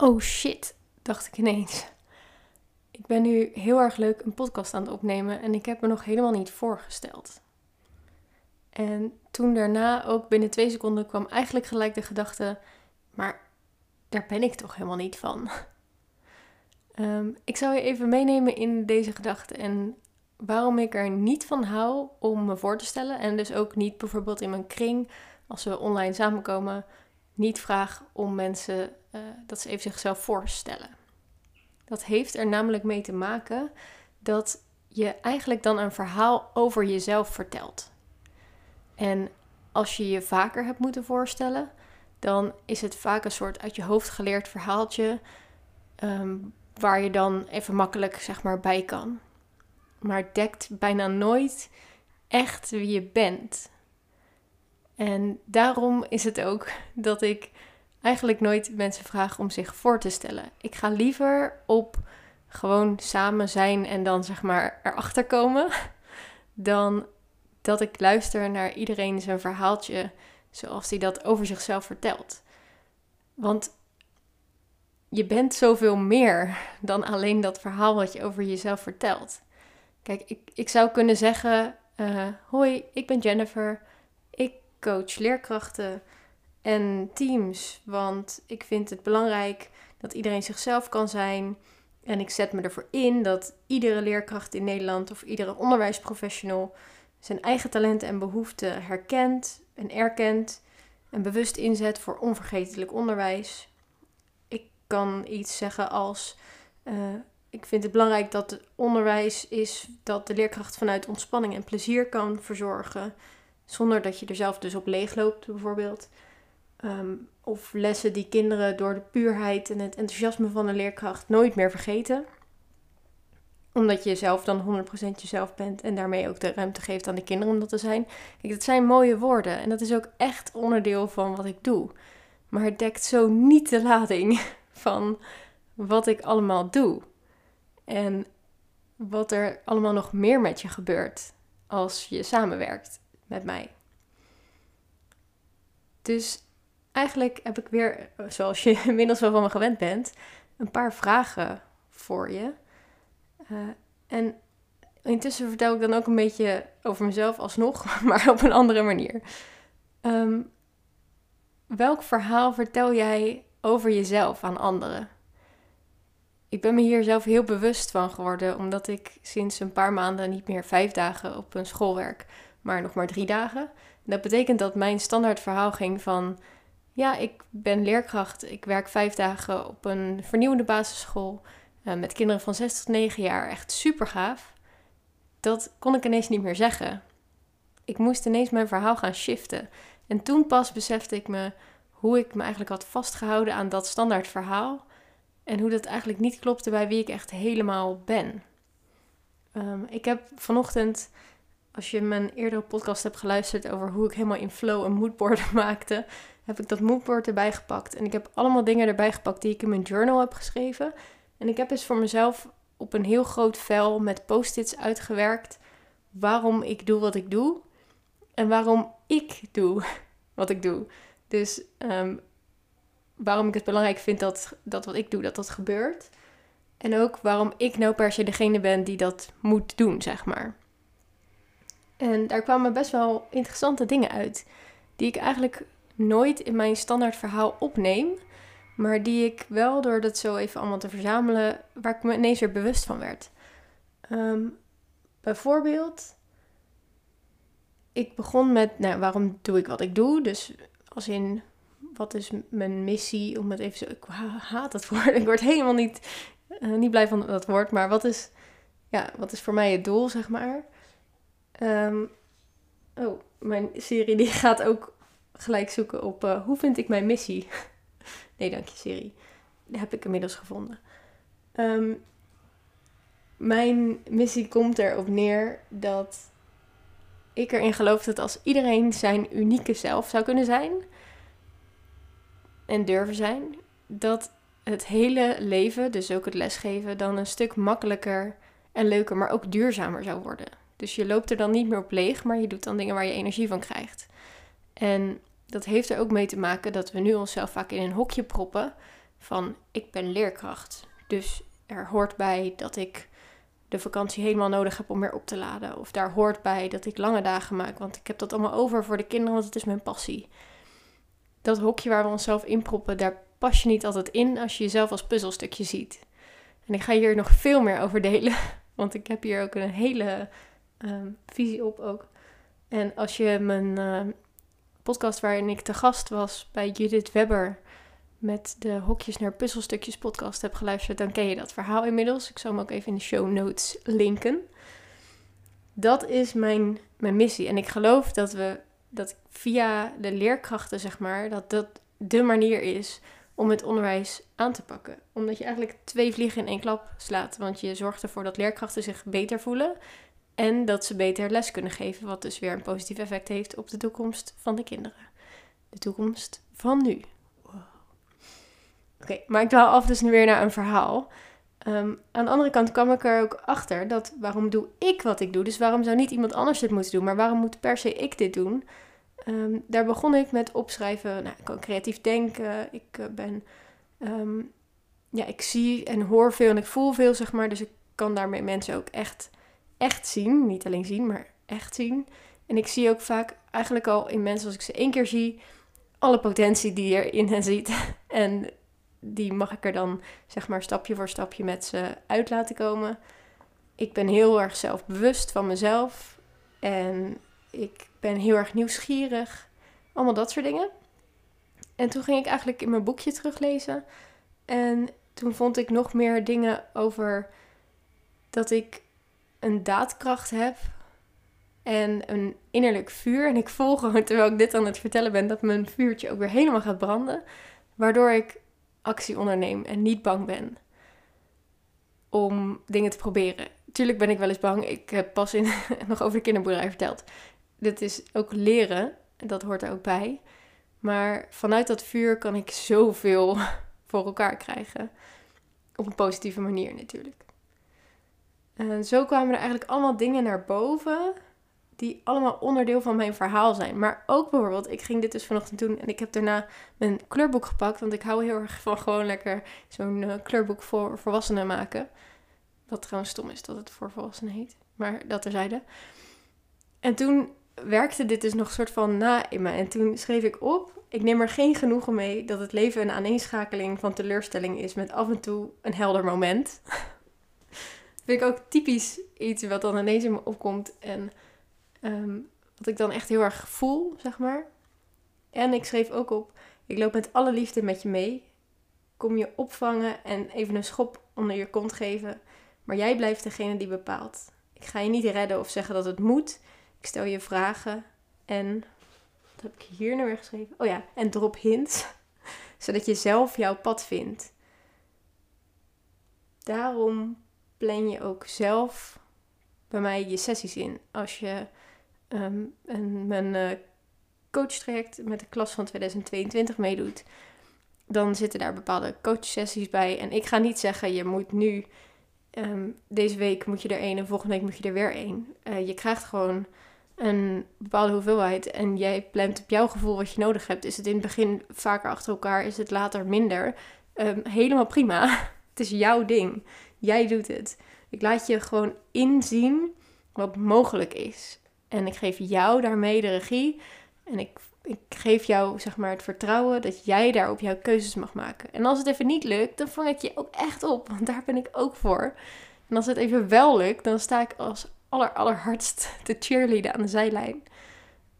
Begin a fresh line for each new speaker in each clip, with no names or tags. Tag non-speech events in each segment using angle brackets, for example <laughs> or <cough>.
Oh shit, dacht ik ineens. Ik ben nu heel erg leuk een podcast aan het opnemen en ik heb me nog helemaal niet voorgesteld. En toen daarna, ook binnen twee seconden, kwam eigenlijk gelijk de gedachte: maar daar ben ik toch helemaal niet van. <laughs> Ehm, ik zou je even meenemen in deze gedachte en waarom ik er niet van hou om me voor te stellen. En dus ook niet bijvoorbeeld in mijn kring, als we online samenkomen, niet vraag om mensen uh, dat ze even zichzelf voorstellen. Dat heeft er namelijk mee te maken dat je eigenlijk dan een verhaal over jezelf vertelt. En als je je vaker hebt moeten voorstellen, dan is het vaak een soort uit je hoofd geleerd verhaaltje ehm, waar je dan even makkelijk zeg maar bij kan. Maar dekt bijna nooit echt wie je bent. En daarom is het ook dat ik eigenlijk nooit mensen vraag om zich voor te stellen. Ik ga liever op gewoon samen zijn en dan zeg maar erachter komen, <laughs> dan dat ik luister naar iedereen zijn verhaaltje zoals hij dat over zichzelf vertelt. Want je bent zoveel meer dan alleen dat verhaal wat je over jezelf vertelt. Kijk, ik, ik zou kunnen zeggen: uh, Hoi, ik ben Jennifer. Ik coach leerkrachten en teams. Want ik vind het belangrijk dat iedereen zichzelf kan zijn. En ik zet me ervoor in dat iedere leerkracht in Nederland of iedere onderwijsprofessional zijn eigen talenten en behoeften herkent en erkent. En bewust inzet voor onvergetelijk onderwijs. Ik kan iets zeggen als. Uh, ik vind het belangrijk dat het onderwijs is dat de leerkracht vanuit ontspanning en plezier kan verzorgen. Zonder dat je er zelf dus op leeg loopt, bijvoorbeeld. Ehm, of lessen die kinderen door de puurheid en het enthousiasme van de leerkracht nooit meer vergeten. Omdat je zelf dan 100% jezelf bent en daarmee ook de ruimte geeft aan de kinderen om dat te zijn. Kijk, dat zijn mooie woorden en dat is ook echt onderdeel van wat ik doe. Maar het dekt zo niet de lading <laughs> van wat ik allemaal doe. En wat er allemaal nog meer met je gebeurt als je samenwerkt met mij. Dus eigenlijk heb ik weer, zoals je <laughs> inmiddels wel van me gewend bent, een paar vragen voor je. Uh, en intussen vertel ik dan ook een beetje over mezelf alsnog, <laughs> maar op een andere manier. Um, welk verhaal vertel jij over jezelf aan anderen? Ik ben me hier zelf heel bewust van geworden, omdat ik sinds een paar maanden niet meer vijf dagen op een school werk, maar nog maar drie dagen. dat betekent dat mijn standaard verhaal ging van ja, ik ben leerkracht. Ik werk vijf dagen op een vernieuwende basisschool uh, met kinderen van 6 tot 9 jaar. Echt super gaaf. Dat kon ik ineens niet meer zeggen. Ik moest ineens mijn verhaal gaan shiften. En toen pas besefte ik me hoe ik me eigenlijk had vastgehouden aan dat standaard verhaal. En hoe dat eigenlijk niet klopte bij wie ik echt helemaal ben. Um, ik heb vanochtend, als je mijn eerdere podcast hebt geluisterd over hoe ik helemaal in flow een moodboard <laughs> maakte, heb ik dat moodboard erbij gepakt. En ik heb allemaal dingen erbij gepakt die ik in mijn journal heb geschreven. En ik heb dus voor mezelf op een heel groot vel met post-its uitgewerkt waarom ik doe wat ik doe. En waarom ik doe <laughs> wat ik doe. Dus um, waarom ik het belangrijk vind dat, dat wat ik doe, dat dat gebeurt. En ook waarom ik nou per se degene ben die dat moet doen, zeg maar. En daar kwamen best wel interessante dingen uit. Die ik eigenlijk nooit in mijn standaard verhaal opneem. Maar die ik wel door dat zo even allemaal te verzamelen, waar ik me ineens weer bewust van werd. Ehm, bijvoorbeeld, ik begon met, nou, waarom doe ik wat ik doe? Dus als in, wat is mijn missie? Om het even zo, ik haat dat <laughs> woord. Ik word helemaal niet, uh, niet blij van dat woord. Maar wat is, ja, wat is voor mij het doel, zeg maar? Um, oh, mijn serie die <laughs> gaat ook gelijk zoeken op uh, hoe vind ik mijn missie. <laughs> nee, dank je Siri. Die heb ik inmiddels gevonden. Um, mijn missie komt erop neer dat ik erin geloof dat als iedereen zijn unieke zelf zou kunnen zijn en durven zijn, dat het hele leven, dus ook het lesgeven, dan een stuk makkelijker en leuker, maar ook duurzamer zou worden. Dus je loopt er dan niet meer op leeg, maar je doet dan dingen waar je energie van krijgt. En dat heeft er ook mee te maken dat we nu onszelf vaak in een hokje proppen van ik ben leerkracht. Dus er hoort bij dat ik de vakantie helemaal nodig heb om weer op te laden. Of daar hoort bij dat ik lange dagen maak, want ik heb dat allemaal over voor de kinderen, want het is mijn passie. Dat hokje waar we onszelf inproppen, daar pas je niet altijd in als je jezelf als puzzelstukje ziet. En ik ga hier nog veel meer over delen, <laughs> want ik heb hier ook een hele um, visie op ook. En als je mijn uh, podcast waarin ik te gast was bij Judith Webber met de Hokjes naar Puzzelstukjes podcast hebt geluisterd, dan ken je dat verhaal inmiddels. Ik zal hem ook even in de show notes linken. Dat is mijn, mijn missie. En ik geloof dat we dat via de leerkrachten, zeg maar, dat dat de manier is om het onderwijs aan te pakken. Omdat je eigenlijk twee vliegen in één klap slaat. Want je zorgt ervoor dat leerkrachten zich beter voelen. En dat ze beter les kunnen geven. Wat dus weer een positief effect heeft op de toekomst van de kinderen. De toekomst van nu. Oké, maar ik dwaal af dus nu weer naar een verhaal. Ehm, aan de andere kant kwam ik er ook achter dat waarom doe ik wat ik doe? Dus waarom zou niet iemand anders dit moeten doen? Maar waarom moet per se ik dit doen? Ehm, daar begon ik met opschrijven. Nou, ik kan creatief denken. Ik uh, ben. Ehm, ja, ik zie en hoor veel en ik voel veel, zeg maar. Dus ik kan daarmee mensen ook echt, echt zien. Niet alleen zien, maar echt zien. En ik zie ook vaak eigenlijk al in mensen, als ik ze één keer zie, alle potentie die er in hen ziet. <laughs> En die mag ik er dan, zeg maar, stapje voor stapje met ze uit laten komen. Ik ben heel erg zelfbewust van mezelf. En ik ben heel erg nieuwsgierig. Allemaal dat soort dingen. En toen ging ik eigenlijk in mijn boekje teruglezen. En toen vond ik nog meer dingen over dat ik een daadkracht heb en een innerlijk vuur. En ik voel gewoon, terwijl ik dit aan het vertellen ben, dat mijn vuurtje ook weer helemaal gaat branden. Waardoor ik actie onderneem en niet bang ben om dingen te proberen. Tuurlijk ben ik wel eens bang. Ik heb pas in, <laughs> nog over de kinderboerderij verteld dit is ook leren. En dat hoort er ook bij. Maar vanuit dat vuur kan ik zoveel <laughs> voor elkaar krijgen. Op een positieve manier natuurlijk. En zo kwamen er eigenlijk allemaal dingen naar boven. Die allemaal onderdeel van mijn verhaal zijn. Maar ook bijvoorbeeld, ik ging dit dus vanochtend doen. En ik heb daarna mijn kleurboek gepakt. Want ik hou heel erg van gewoon lekker zo'n uh, kleurboek voor volwassenen maken. Wat trouwens stom is dat het voor volwassenen heet. Maar dat terzijde. En toen werkte dit dus nog soort van na in me. En toen schreef ik op: Ik neem er geen genoegen mee dat het leven een aaneenschakeling van teleurstelling is met af en toe een helder moment. <laughs> vind ik ook typisch iets wat dan ineens in me opkomt en um, wat ik dan echt heel erg voel, zeg maar. En ik schreef ook op: Ik loop met alle liefde met je mee. Kom je opvangen en even een schop onder je kont geven. Maar jij blijft degene die bepaalt. Ik ga je niet redden of zeggen dat het moet. Ik stel je vragen en. Wat heb ik hier nou weer geschreven? Oh ja, en drop hints. <laughs> zodat je zelf jouw pad vindt. Daarom plan je ook zelf bij mij je sessies in. Als je um, een, mijn uh, coachtraject met de klas van 2022 meedoet, dan zitten daar bepaalde coachsessies bij. En ik ga niet zeggen, je moet nu, um, deze week moet je er één en volgende week moet je er weer één. Uh, je krijgt gewoon een bepaalde hoeveelheid en jij plant op jouw gevoel wat je nodig hebt, is het in het begin vaker achter elkaar, is het later minder. Um, helemaal prima. <laughs> het is jouw ding. Jij doet het. Ik laat je gewoon inzien wat mogelijk is. En ik geef jou daarmee de regie. En ik, ik geef jou zeg maar het vertrouwen dat jij daar op jouw keuzes mag maken. En als het even niet lukt, dan vang ik je ook echt op. Want daar ben ik ook voor. En als het even wel lukt, dan sta ik als aller, allerhardst te cheerleaden aan de zijlijn.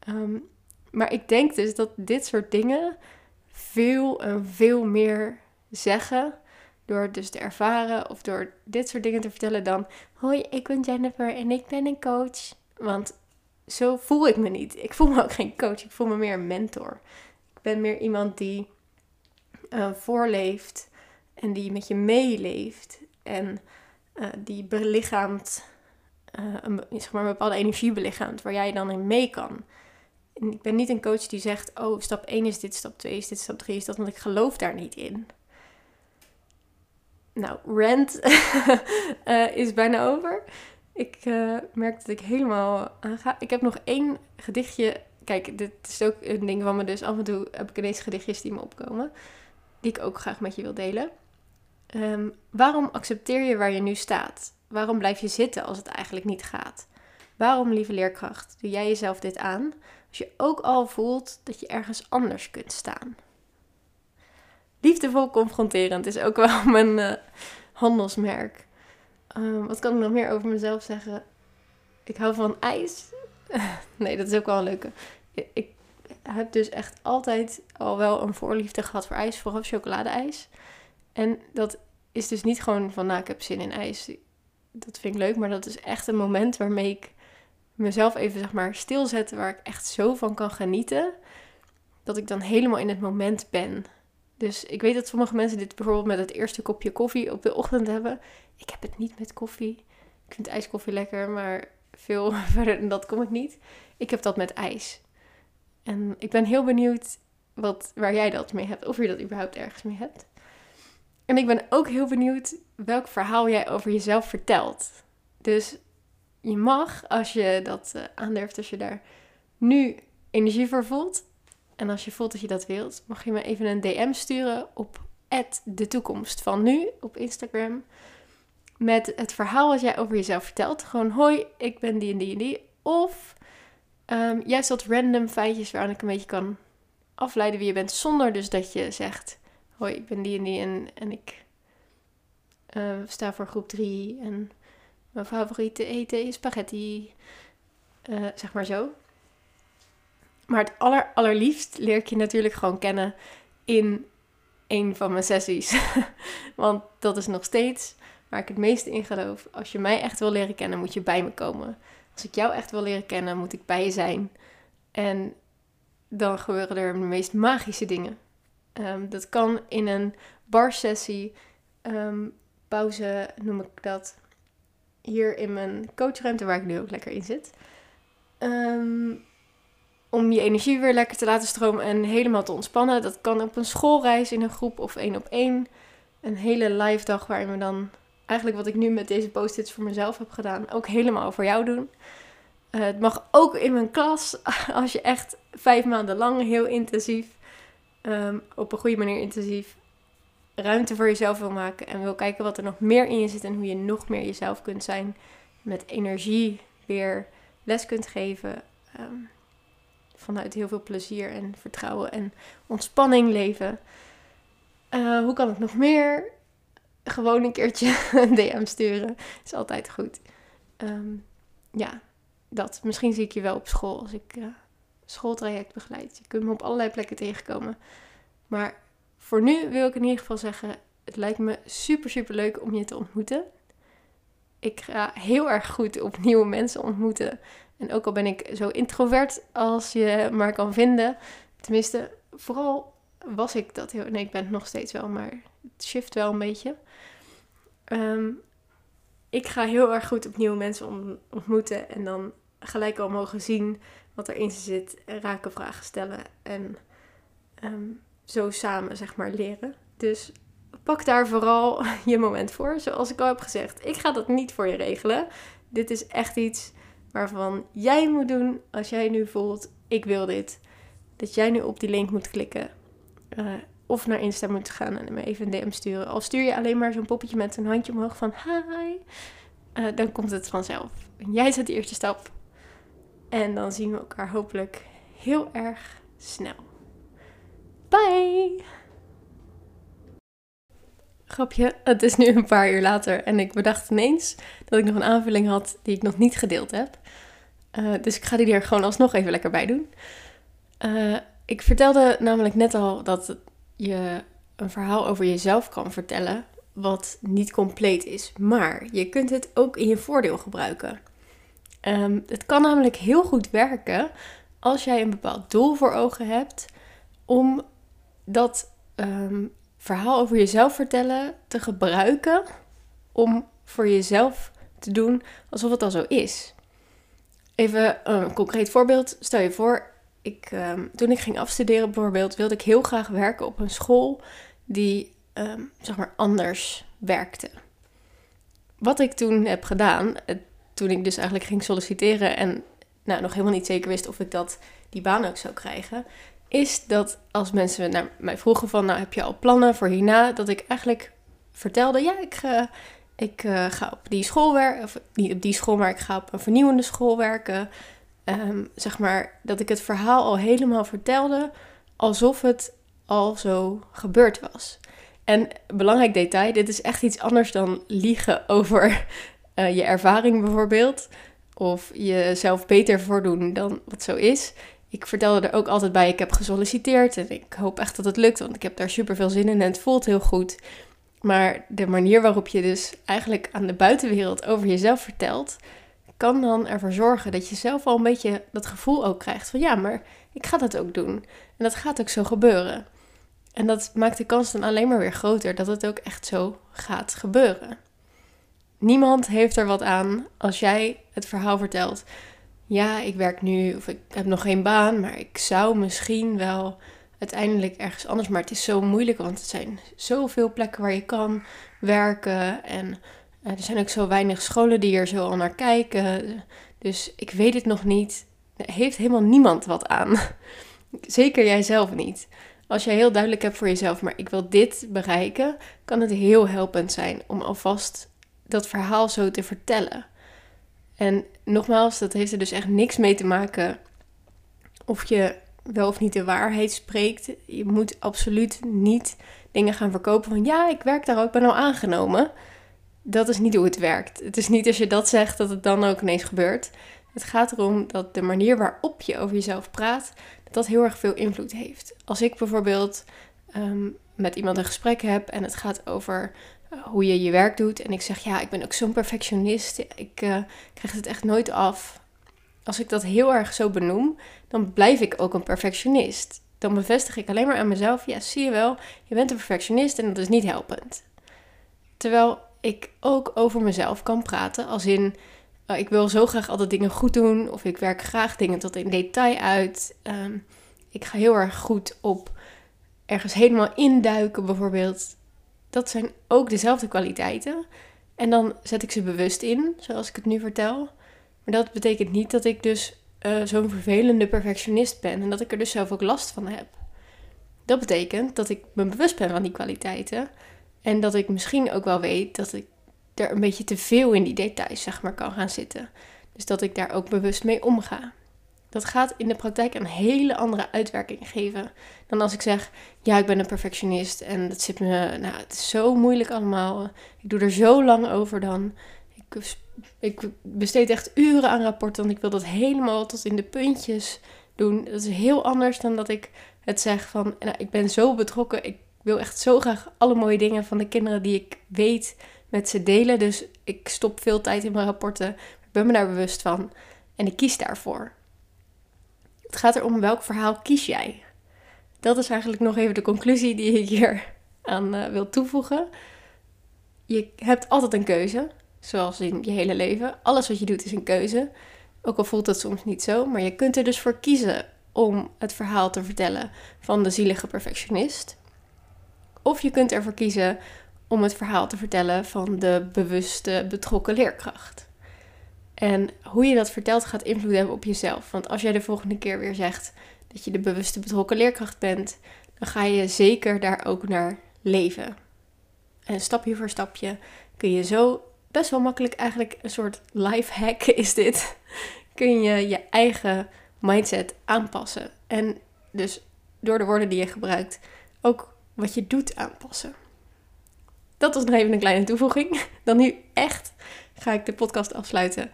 Um, maar ik denk dus dat dit soort dingen veel en veel meer zeggen. Door dus te ervaren of door dit soort dingen te vertellen dan... Hoi, ik ben Jennifer en ik ben een coach. Want zo voel ik me niet. Ik voel me ook geen coach. Ik voel me meer een mentor. Ik ben meer iemand die uh, voorleeft en die met je meeleeft. En uh, die belichaamt uh, een, zeg maar, een bepaalde energie belichaamt waar jij dan in mee kan. En ik ben niet een coach die zegt, oh, stap 1 is dit, stap 2 is dit, stap 3 is dat, want ik geloof daar niet in. Nou, rant uh, <laughs> is bijna over. Ik uh, merk dat ik helemaal aanga. Ik heb nog één gedichtje. Kijk, dit is ook een ding van me, dus af en toe heb ik ineens gedichtjes die me opkomen. Die die ik ook graag met je wil delen. Ehm, waarom accepteer je waar je nu staat? Waarom blijf je zitten als het eigenlijk niet gaat? Waarom, lieve leerkracht, doe jij jezelf dit aan als je ook al voelt dat je ergens anders kunt staan? Liefdevol confronterend is ook wel <laughs> mijn uh, handelsmerk. Ehm, wat kan ik nog meer over mezelf zeggen? Ik hou van ijs. <laughs> nee, dat is ook wel een leuke. Ik heb dus echt altijd al wel een voorliefde gehad voor ijs, vooral chocoladeijs. En dat is dus niet gewoon van, nou, ik heb zin in ijs. Dat vind ik leuk, maar dat is echt een moment waarmee ik mezelf even, zeg maar, stilzet, waar ik echt zo van kan genieten, dat ik dan helemaal in het moment ben. Dus ik weet dat sommige mensen dit bijvoorbeeld met het eerste kopje koffie op de ochtend hebben. Ik heb het niet met koffie. Ik vind ijskoffie lekker, maar veel <laughs> verder dan dat kom ik niet. Ik heb dat met ijs. En ik ben heel benieuwd wat, waar jij dat mee hebt, of je dat überhaupt ergens mee hebt. En ik ben ook heel benieuwd welk verhaal jij over jezelf vertelt. Dus je mag, als je dat uh, aandurft, als je daar nu energie voor voelt, en als je voelt dat je dat wilt, mag je me even een DM sturen op de toekomst van nu op Instagram. Met het verhaal wat jij over jezelf vertelt. Gewoon hoi, ik ben die en die en die. Of um, juist dat random feitjes waaraan ik een beetje kan afleiden wie je bent. Zonder dus dat je zegt, hoi, ik ben die en die en, en ik uh, sta voor groep 3. En mijn favoriete eten is spaghetti. Uh, zeg maar zo. Maar het aller, allerliefst leer ik je natuurlijk gewoon kennen in een van mijn sessies. <laughs> Want dat is nog steeds waar ik het meeste in geloof. Als je mij echt wil leren kennen, moet je bij me komen. Als ik jou echt wil leren kennen, moet ik bij je zijn. En dan gebeuren er de meest magische dingen. Um, dat kan in een barsessie, um, pauze noem ik dat, hier in mijn coachruimte waar ik nu ook lekker in zit. Um, om je energie weer lekker te laten stromen en helemaal te ontspannen. Dat kan op een schoolreis in een groep of één op één. Een hele live dag waarin we dan eigenlijk wat ik nu met deze post-its voor mezelf heb gedaan, ook helemaal voor jou doen. Uh, het mag ook in mijn klas, <laughs> als je echt vijf maanden lang heel intensief, um, op een goede manier intensief, ruimte voor jezelf wil maken en wil kijken wat er nog meer in je zit en hoe je nog meer jezelf kunt zijn. Met energie weer les kunt geven. Um, vanuit heel veel plezier en vertrouwen en ontspanning leven. Uh, hoe kan het nog meer? Gewoon een keertje <laughs> een DM sturen. Is altijd goed. Um, ja, dat. Misschien zie ik je wel op school als ik uh, schooltraject begeleid. Je kunt me op allerlei plekken tegenkomen. Maar voor nu wil ik in ieder geval zeggen: het lijkt me super, super leuk om je te ontmoeten. Ik ga heel erg goed op nieuwe mensen ontmoeten. En ook al ben ik zo introvert als je maar kan vinden. Tenminste, vooral was ik dat heel... Nee, ik ben het nog steeds wel, maar het shift wel een beetje. Ehm, ik ga heel erg goed op nieuwe mensen ontmoeten. En dan gelijk al mogen zien wat erin zit. En raken vragen stellen. En ehm, zo samen, zeg maar, leren. Dus pak daar vooral <laughs> je moment voor. Zoals ik al heb gezegd, ik ga dat niet voor je regelen. Dit is echt iets waarvan jij moet doen als jij nu voelt, ik wil dit. Dat jij nu op die link moet klikken. Uh, of naar Insta moet gaan en me even een DM sturen. Al stuur je alleen maar zo'n poppetje met een handje omhoog van hi. Uh, dan komt het vanzelf. Jij zet de eerste stap. En dan zien we elkaar hopelijk heel erg snel. Bye! Grapje, het is nu een paar uur later en ik bedacht ineens dat ik nog een aanvulling had die ik nog niet gedeeld heb. Uh, dus ik ga die er gewoon alsnog even lekker bij doen. Uh, ik vertelde namelijk net al dat je een verhaal over jezelf kan vertellen wat niet compleet is. Maar je kunt het ook in je voordeel gebruiken. Um, het kan namelijk heel goed werken als jij een bepaald doel voor ogen hebt om dat um, verhaal over jezelf vertellen te gebruiken om voor jezelf te doen alsof het al zo is. Even een concreet voorbeeld. Stel je voor, ik, um, toen ik ging afstuderen bijvoorbeeld, wilde ik heel graag werken op een school die um, zeg maar anders werkte. Wat ik toen heb gedaan, toen ik dus eigenlijk ging solliciteren en nou, nog helemaal niet zeker wist of ik dat, die baan ook zou krijgen, is dat als mensen naar mij vroegen van, nou heb je al plannen voor hierna, dat ik eigenlijk vertelde, ja, ik, ga, ik uh, ga op die school werken, of niet op die school, maar ik ga op een vernieuwende school werken. Ehm, zeg maar dat ik het verhaal al helemaal vertelde, alsof het al zo gebeurd was. En belangrijk detail, dit is echt iets anders dan liegen <laughs> over uh, je ervaring bijvoorbeeld. Of jezelf beter voordoen dan wat zo is. Ik vertelde er ook altijd bij, ik heb gesolliciteerd en ik hoop echt dat het lukt, want ik heb daar super veel zin in en het voelt heel goed. Maar de manier waarop je dus eigenlijk aan de buitenwereld over jezelf vertelt, kan dan ervoor zorgen dat je zelf al een beetje dat gevoel ook krijgt van ja, maar ik ga dat ook doen. En dat gaat ook zo gebeuren. En dat maakt de kans dan alleen maar weer groter dat het ook echt zo gaat gebeuren. Niemand heeft er wat aan als jij het verhaal vertelt. Ja, ik werk nu of ik heb nog geen baan, maar ik zou misschien wel uiteindelijk ergens anders. Maar het is zo moeilijk, want het zijn zoveel plekken waar je kan werken. En eh, er zijn ook zo weinig scholen die er zo al naar kijken. Dus ik weet het nog niet. Er heeft helemaal niemand wat aan. <laughs> Zeker jijzelf niet. Als jij heel duidelijk hebt voor jezelf, maar ik wil dit bereiken, kan het heel helpend zijn om alvast dat verhaal zo te vertellen. En nogmaals, dat heeft er dus echt niks mee te maken of je wel of niet de waarheid spreekt. Je moet absoluut niet dingen gaan verkopen van ja, ik werk daar ook, ben al aangenomen. Dat is niet hoe het werkt. Het is niet als je dat zegt dat het dan ook ineens gebeurt. Het gaat erom dat de manier waarop je over jezelf praat, dat, dat heel erg veel invloed heeft. Als ik bijvoorbeeld ehm, met iemand een gesprek heb en het gaat over hoe je je werk doet. En ik zeg, ja, ik ben ook zo'n perfectionist. Ik uh, krijg het echt nooit af. Als ik dat heel erg zo benoem, dan blijf ik ook een perfectionist. Dan bevestig ik alleen maar aan mezelf, ja, zie je wel, je bent een perfectionist en dat is niet helpend. Terwijl ik ook over mezelf kan praten, als in, uh, ik wil zo graag altijd dingen goed doen, of ik werk graag dingen tot in detail uit. Um, ik ga heel erg goed op ergens helemaal induiken, bijvoorbeeld dat zijn ook dezelfde kwaliteiten. En dan zet ik ze bewust in, zoals ik het nu vertel. Maar dat betekent niet dat ik dus uh, zo'n vervelende perfectionist ben en dat ik er dus zelf ook last van heb. Dat betekent dat ik me bewust ben van die kwaliteiten en dat ik misschien ook wel weet dat ik er een beetje te veel in die details zeg maar kan gaan zitten. Dus dat ik daar ook bewust mee omga. Dat gaat in de praktijk een hele andere uitwerking geven dan als ik zeg: Ja, ik ben een perfectionist en dat zit me, nou, het is zo moeilijk allemaal. Ik doe er zo lang over dan. Ik, ik besteed echt uren aan rapporten, want ik wil dat helemaal tot in de puntjes doen. Dat is heel anders dan dat ik het zeg van: nou, Ik ben zo betrokken, ik wil echt zo graag alle mooie dingen van de kinderen die ik weet met ze delen. Dus ik stop veel tijd in mijn rapporten. Ik ben me daar bewust van en ik kies daarvoor. Het gaat erom welk verhaal kies jij. Dat is eigenlijk nog even de conclusie die ik hier aan uh, wil toevoegen. Je hebt altijd een keuze, zoals in je hele leven. Alles wat je doet is een keuze. Ook al voelt het soms niet zo, maar je kunt er dus voor kiezen om het verhaal te vertellen van de zielige perfectionist. Of je kunt ervoor kiezen om het verhaal te vertellen van de bewuste, betrokken leerkracht. En hoe je dat vertelt gaat invloed hebben op jezelf. Want als jij de volgende keer weer zegt dat je de bewuste betrokken leerkracht bent, dan ga je zeker daar ook naar leven. En stapje voor stapje kun je zo best wel makkelijk eigenlijk een soort life hack <laughs> is dit. Kun je je eigen mindset aanpassen. En dus door de woorden die je gebruikt ook wat je doet aanpassen. Dat was nog even een kleine toevoeging. Dan nu echt ga ik de podcast afsluiten.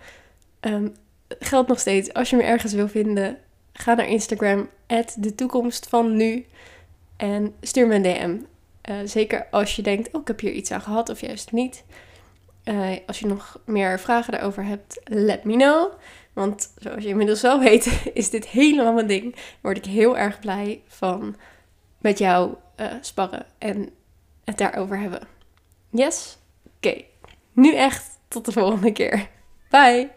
Um, geldt nog steeds, als je me ergens wil vinden, ga naar Instagram, de toekomst van nu. En stuur me een DM. Uh, zeker als je denkt, oh, ik heb hier iets aan gehad, of juist niet. Uh, als je nog meer vragen daarover hebt, let me know. Want zoals je inmiddels wel weet, <laughs> is dit helemaal mijn ding. Word ik heel erg blij van met jou uh, sparren en het daarover hebben. Yes? Oké. Nu echt tot de volgende keer. Bye!